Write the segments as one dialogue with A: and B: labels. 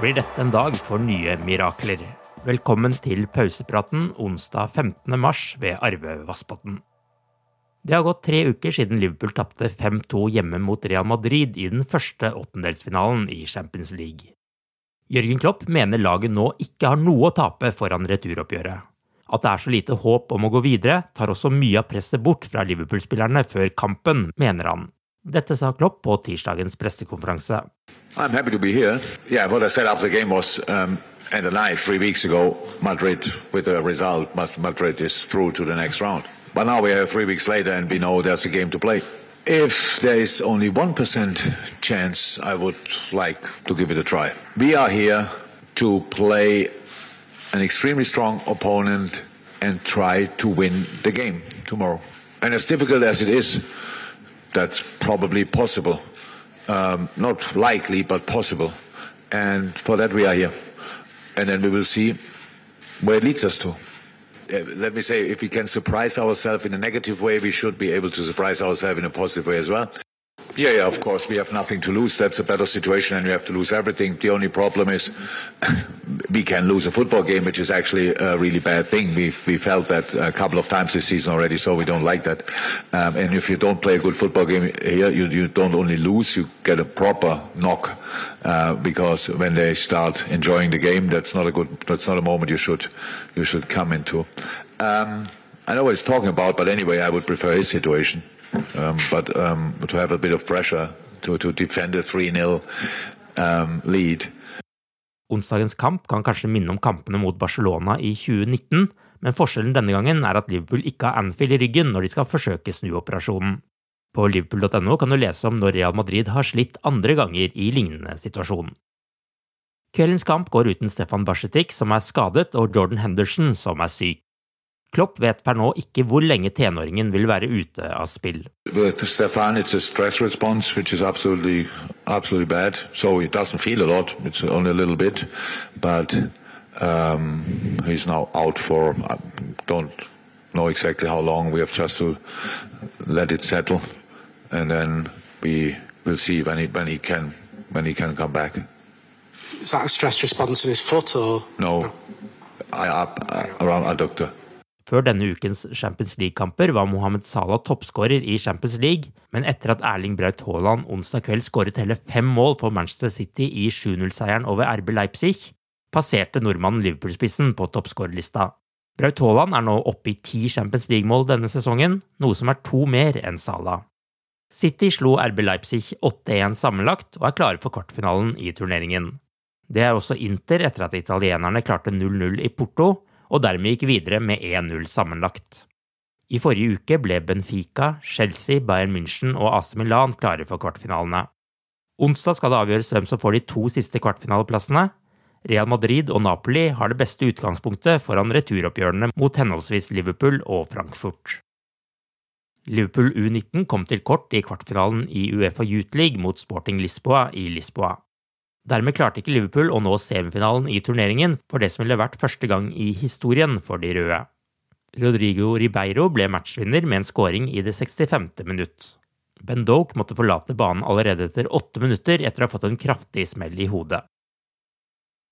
A: Blir dette en dag for nye mirakler. Velkommen til pausepraten onsdag 15. mars ved Arve Vassbotn. Det har gått tre uker siden Liverpool tapte 5-2 hjemme mot Real Madrid i den første åttendelsfinalen i Champions League. Jørgen Klopp mener laget nå ikke har noe å tape foran returoppgjøret. At det er så lite håp om å gå videre, tar også mye av presset bort fra Liverpool-spillerne før kampen, mener han. Dette sa Klopp på tirsdagens pressekonferanse.
B: I'm happy to be here. Yeah, what I said after the game was um, and the night three weeks ago, Madrid with a result, Madrid is through to the next round. But now we are three weeks later and we know there's a game to play. If there is only 1% chance, I would like to give it a try. We are here to play an extremely strong opponent and try to win the game tomorrow. And as difficult as it is, that's probably possible. Um, not likely, but possible. And for that, we are here. And then we will see where it leads us to. Let me say, if we can surprise ourselves in a negative way, we should be able to surprise ourselves in a positive way as well. Yeah, yeah, of course. We have nothing to lose. That's a better situation, and we have to lose everything. The only problem is we can lose a football game, which is actually a really bad thing. We've we felt that a couple of times this season already, so we don't like that. Um, and if you don't play a good football game here, you, you don't only lose, you get a proper knock. Uh, because when they start enjoying the game, that's not a good, that's not a moment you should, you should come into. Um, I know what he's talking about, but anyway, I would prefer his situation. Um, but um, to have a bit of pressure to, to defend a 3-0 um, lead.
A: Onsdagens kamp kan kanskje minne om kampene mot Barcelona i 2019, men forskjellen denne gangen er at Liverpool ikke har Anfield i ryggen når de skal forsøke snuoperasjonen. På liverpool.no kan du lese om når Real Madrid har slitt andre ganger i lignende situasjon. Kveldens kamp går uten Stefan Basjetic, som er skadet, og Jordan Henderson, som er syk. Klopp vet per nå ikke hvor lenge tenåringen vil være ute av spill.
B: Stefan, it's a stress response, which is absolutely, absolutely bad. So it doesn't feel a lot. It's only a little bit, but um, he's now out for. I don't know exactly how long. We have just to let it settle, and then we will see when he when he can when he can come back.
C: Is that a stress response in his foot or
B: no? I up around a doctor.
A: Før denne ukens Champions League-kamper var Mohammed Salah toppskårer i Champions League, men etter at Erling Braut Haaland onsdag kveld skåret hele fem mål for Manchester City i 7-0-seieren over RB Leipzig, passerte nordmannen Liverpool-spissen på toppskårerlista. Braut Haaland er nå oppe i ti Champions League-mål denne sesongen, noe som er to mer enn Salah. City slo RB Leipzig 8-1 sammenlagt og er klare for kvartfinalen i turneringen. Det er også Inter etter at italienerne klarte 0-0 i Porto, og dermed gikk videre med 1-0 sammenlagt. I forrige uke ble Benfica, Chelsea, Bayern München og AC Milan klare for kvartfinalene. Onsdag skal det avgjøres hvem som får de to siste kvartfinaleplassene. Real Madrid og Napoli har det beste utgangspunktet foran returoppgjørene mot henholdsvis Liverpool og Frankfurt. Liverpool U19 kom til kort i kvartfinalen i Uefa Youth League mot Sporting Lisboa i Lisboa. Dermed klarte ikke Liverpool å nå semifinalen i turneringen for det som ville vært første gang i historien for de røde. Rodrigo Ribeiro ble matchvinner med en scoring i det 65. minutt. Ben Doke måtte forlate banen allerede etter åtte minutter etter å ha fått en kraftig smell i hodet.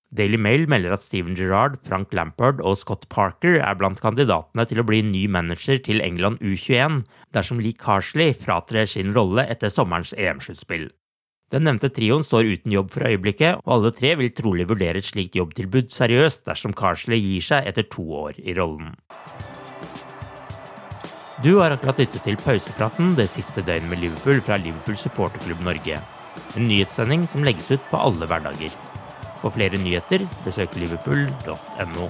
A: Daily Mail melder at Steven Gerrard, Frank Lampard og Scott Parker er blant kandidatene til å bli ny manager til England U21 dersom Lee Carsley fratrer sin rolle etter sommerens EM-sluttspill. Den nevnte trioen står uten jobb for øyeblikket, og alle tre vil trolig vurdere et slikt jobbtilbud seriøst dersom Carsley gir seg etter to år i rollen. Du har akkurat lyttet til pausepraten det siste døgnet med Liverpool fra Liverpool supporterklubb Norge. En nyhetssending som legges ut på alle hverdager. For flere nyheter, besøk liverpool.no.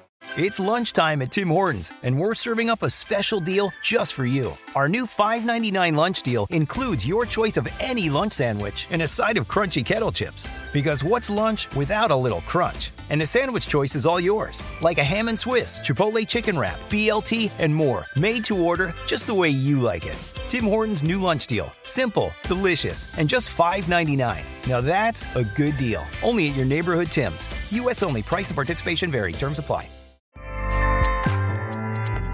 D: It's lunchtime at Tim Hortons, and we're serving up a special deal just for you. Our new $5.99 lunch deal includes your choice of any lunch sandwich and a side of crunchy kettle chips. Because what's lunch without a little crunch? And the sandwich choice is all yours, like a ham and Swiss, Chipotle chicken wrap, BLT, and more, made to order just the way you like it. Tim Hortons' new lunch deal. Simple, delicious, and just $5.99. Now that's a good deal. Only at your neighborhood Tim's. U.S. only. Price and participation vary. Terms apply.